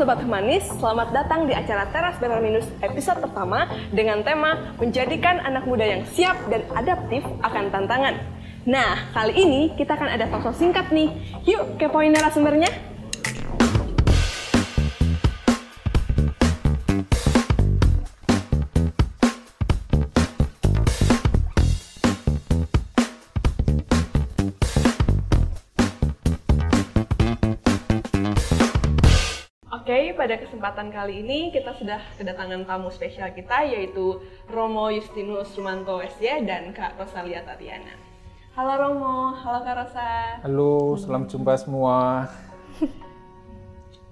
Sobat Humanis, selamat datang di acara Teras Minus episode pertama dengan tema Menjadikan Anak Muda yang Siap dan Adaptif akan Tantangan. Nah, kali ini kita akan ada sosok singkat nih. Yuk, kepoin narasumbernya. Pada kesempatan kali ini kita sudah kedatangan tamu spesial kita yaitu Romo Justinus Rumanto SY dan Kak Rosalia Tatiana. Halo Romo, halo Kak Rosa. Halo, selamat jumpa semua.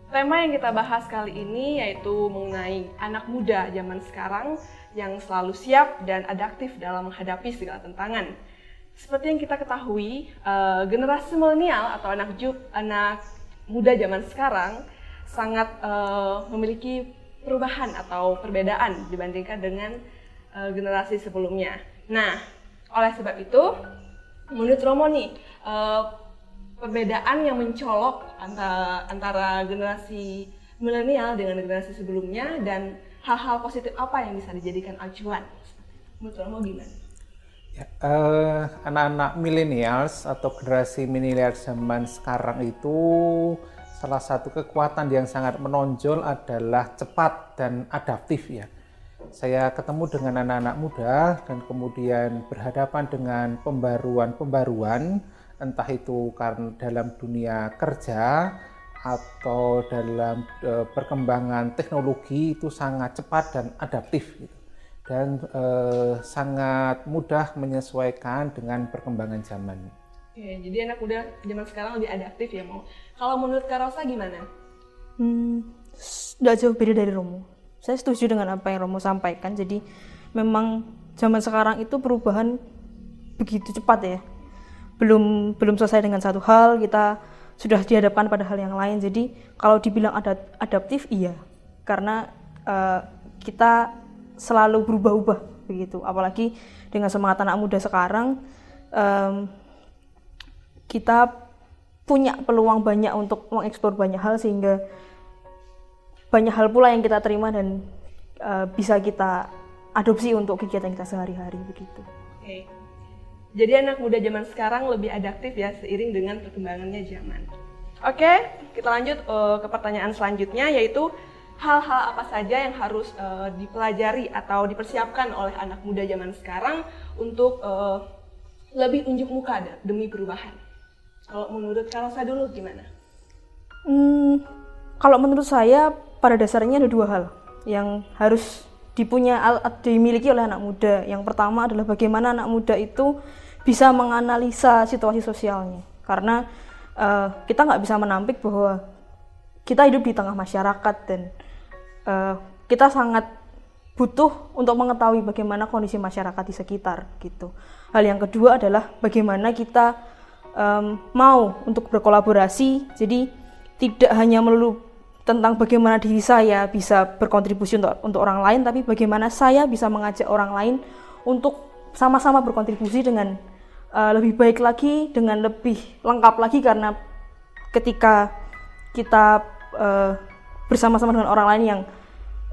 Tema yang kita bahas kali ini yaitu mengenai anak muda zaman sekarang yang selalu siap dan adaptif dalam menghadapi segala tantangan. Seperti yang kita ketahui, eh, generasi milenial atau anak anak muda zaman sekarang sangat eh, memiliki perubahan atau perbedaan dibandingkan dengan eh, generasi sebelumnya. Nah, oleh sebab itu, menurut Romo nih, eh, perbedaan yang mencolok antara, antara generasi milenial dengan generasi sebelumnya dan hal-hal positif apa yang bisa dijadikan acuan? Menurut Romo gimana? Ya, anak-anak millennials atau generasi milenial zaman sekarang itu salah satu kekuatan yang sangat menonjol adalah cepat dan adaptif ya. Saya ketemu dengan anak-anak muda dan kemudian berhadapan dengan pembaruan-pembaruan entah itu karena dalam dunia kerja atau dalam eh, perkembangan teknologi itu sangat cepat dan adaptif gitu. dan eh, sangat mudah menyesuaikan dengan perkembangan zaman. Oke, jadi anak muda zaman sekarang lebih adaptif ya mau. Kalau menurut Kak Rosa gimana? Hmm, nggak jauh beda dari Romo. Saya setuju dengan apa yang Romo sampaikan. Jadi memang zaman sekarang itu perubahan begitu cepat ya. Belum belum selesai dengan satu hal kita sudah dihadapkan pada hal yang lain. Jadi kalau dibilang ada adaptif iya, karena eh, kita selalu berubah-ubah begitu. Apalagi dengan semangat anak muda sekarang, em, kita punya peluang banyak untuk mengeksplor banyak hal sehingga banyak hal pula yang kita terima dan uh, bisa kita adopsi untuk kegiatan kita sehari-hari begitu. Oke. Jadi anak muda zaman sekarang lebih adaptif ya seiring dengan perkembangannya zaman. Oke, kita lanjut uh, ke pertanyaan selanjutnya yaitu hal-hal apa saja yang harus uh, dipelajari atau dipersiapkan oleh anak muda zaman sekarang untuk uh, lebih unjuk muka demi perubahan. Kalau menurut Karosa dulu gimana? Hmm, kalau menurut saya pada dasarnya ada dua hal yang harus dipunya dimiliki oleh anak muda. Yang pertama adalah bagaimana anak muda itu bisa menganalisa situasi sosialnya. Karena eh, kita nggak bisa menampik bahwa kita hidup di tengah masyarakat dan eh, kita sangat butuh untuk mengetahui bagaimana kondisi masyarakat di sekitar gitu. Hal yang kedua adalah bagaimana kita em, mau untuk berkolaborasi. Jadi tidak hanya melulu tentang bagaimana diri saya bisa berkontribusi untuk untuk orang lain, tapi bagaimana saya bisa mengajak orang lain untuk sama-sama berkontribusi dengan eh, lebih baik lagi, dengan lebih lengkap lagi karena ketika kita eh, bersama-sama dengan orang lain yang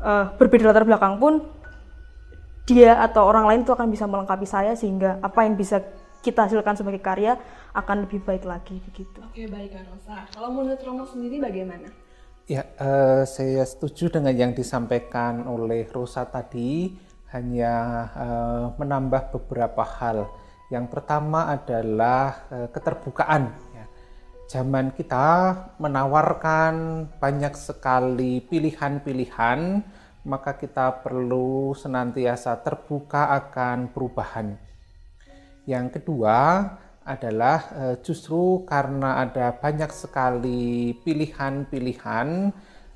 eh, berbeda latar belakang pun dia atau orang lain itu akan bisa melengkapi saya sehingga apa yang bisa kita hasilkan sebagai karya akan lebih baik lagi begitu. Oke, baik Karosa. Kalau menurut Romo sendiri bagaimana? Ya, eh, saya setuju dengan yang disampaikan oleh Rosa tadi, hanya eh, menambah beberapa hal. Yang pertama adalah eh, keterbukaan. ya. Zaman kita menawarkan banyak sekali pilihan-pilihan, maka kita perlu senantiasa terbuka akan perubahan. Yang kedua adalah eh, justru karena ada banyak sekali pilihan-pilihan,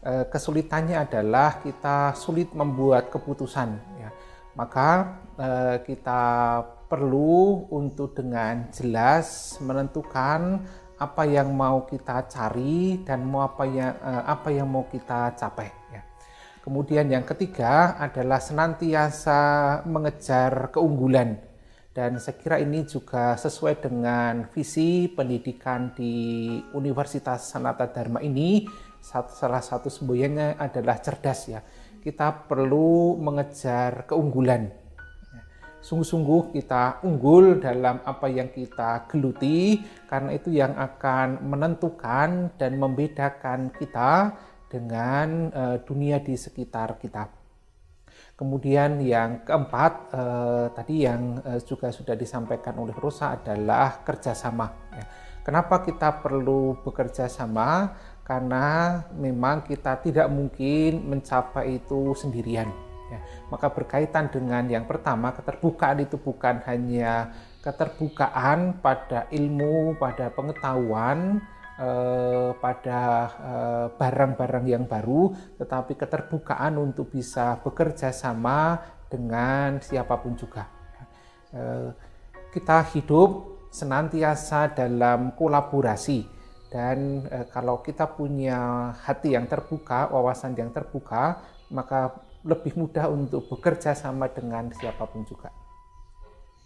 eh, kesulitannya adalah kita sulit membuat keputusan. Ya. Maka eh, kita perlu untuk dengan jelas menentukan apa yang mau kita cari dan mau apa yang apa yang mau kita capai. Ya. Kemudian yang ketiga adalah senantiasa mengejar keunggulan. Dan saya kira ini juga sesuai dengan visi pendidikan di Universitas Sanata Dharma ini, salah satu semboyannya adalah cerdas ya. Kita perlu mengejar keunggulan. Sungguh-sungguh kita unggul dalam apa yang kita geluti karena itu yang akan menentukan dan membedakan kita dengan uh, dunia di sekitar kita. Kemudian yang keempat eh, tadi yang eh, juga sudah disampaikan oleh Rosa adalah kerjasama. Ya. Kenapa kita perlu bekerja sama? Karena memang kita tidak mungkin mencapai itu sendirian. Ya. Maka berkaitan dengan yang pertama keterbukaan itu bukan hanya keterbukaan pada ilmu, pada pengetahuan, eh, pada eh, barang-barang yang baru, tetapi keterbukaan untuk bisa bekerja sama dengan siapa pun juga. Eh, kita hidup senantiasa dalam kolaborasi dan eh, kalau kita punya hati yang terbuka, wawasan yang terbuka, maka lebih mudah untuk bekerja sama dengan siapa pun juga.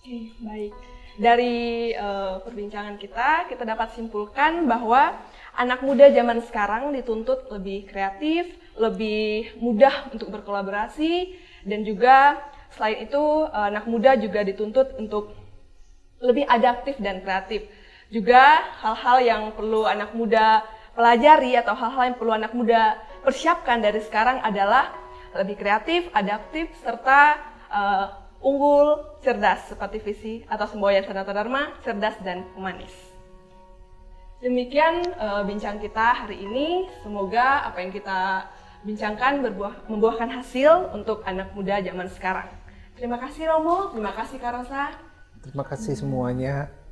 Oke, baik dari uh, perbincangan kita, kita dapat simpulkan bahwa anak muda zaman sekarang dituntut lebih kreatif, lebih mudah untuk berkolaborasi, dan juga selain itu uh, anak muda juga dituntut untuk lebih adaptif dan kreatif. Juga hal-hal yang perlu anak muda pelajari atau hal-hal yang perlu anak muda persiapkan dari sekarang adalah lebih kreatif, adaptif, serta uh, unggul, cerdas seperti visi atau semboyan Sanata Dharma, cerdas dan humanis. Demikian uh, bincang kita hari ini. Semoga apa yang kita bincangkan berbuah, membuahkan hasil untuk anak muda zaman sekarang. Terima kasih Romo, terima kasih Karosa. Terima kasih semuanya.